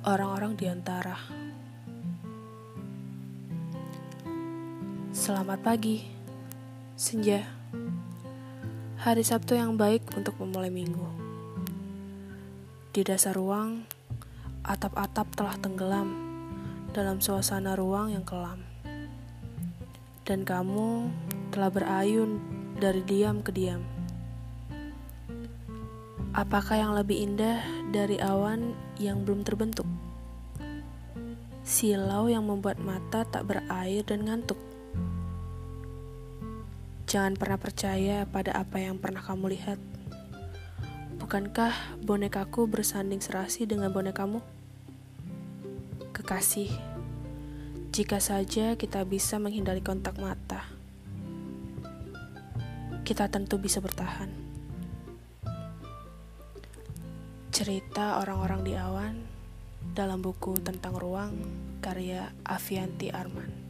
orang-orang di antara. Selamat pagi, senja. Hari Sabtu yang baik untuk memulai minggu. Di dasar ruang, atap-atap telah tenggelam dalam suasana ruang yang kelam. Dan kamu telah berayun dari diam ke diam. Apakah yang lebih indah dari awan yang belum terbentuk? Silau yang membuat mata tak berair dan ngantuk. Jangan pernah percaya pada apa yang pernah kamu lihat. Bukankah bonekaku bersanding serasi dengan bonekamu? Kekasih, jika saja kita bisa menghindari kontak mata, kita tentu bisa bertahan. Cerita orang-orang di awan dalam buku tentang ruang karya Avianti Arman.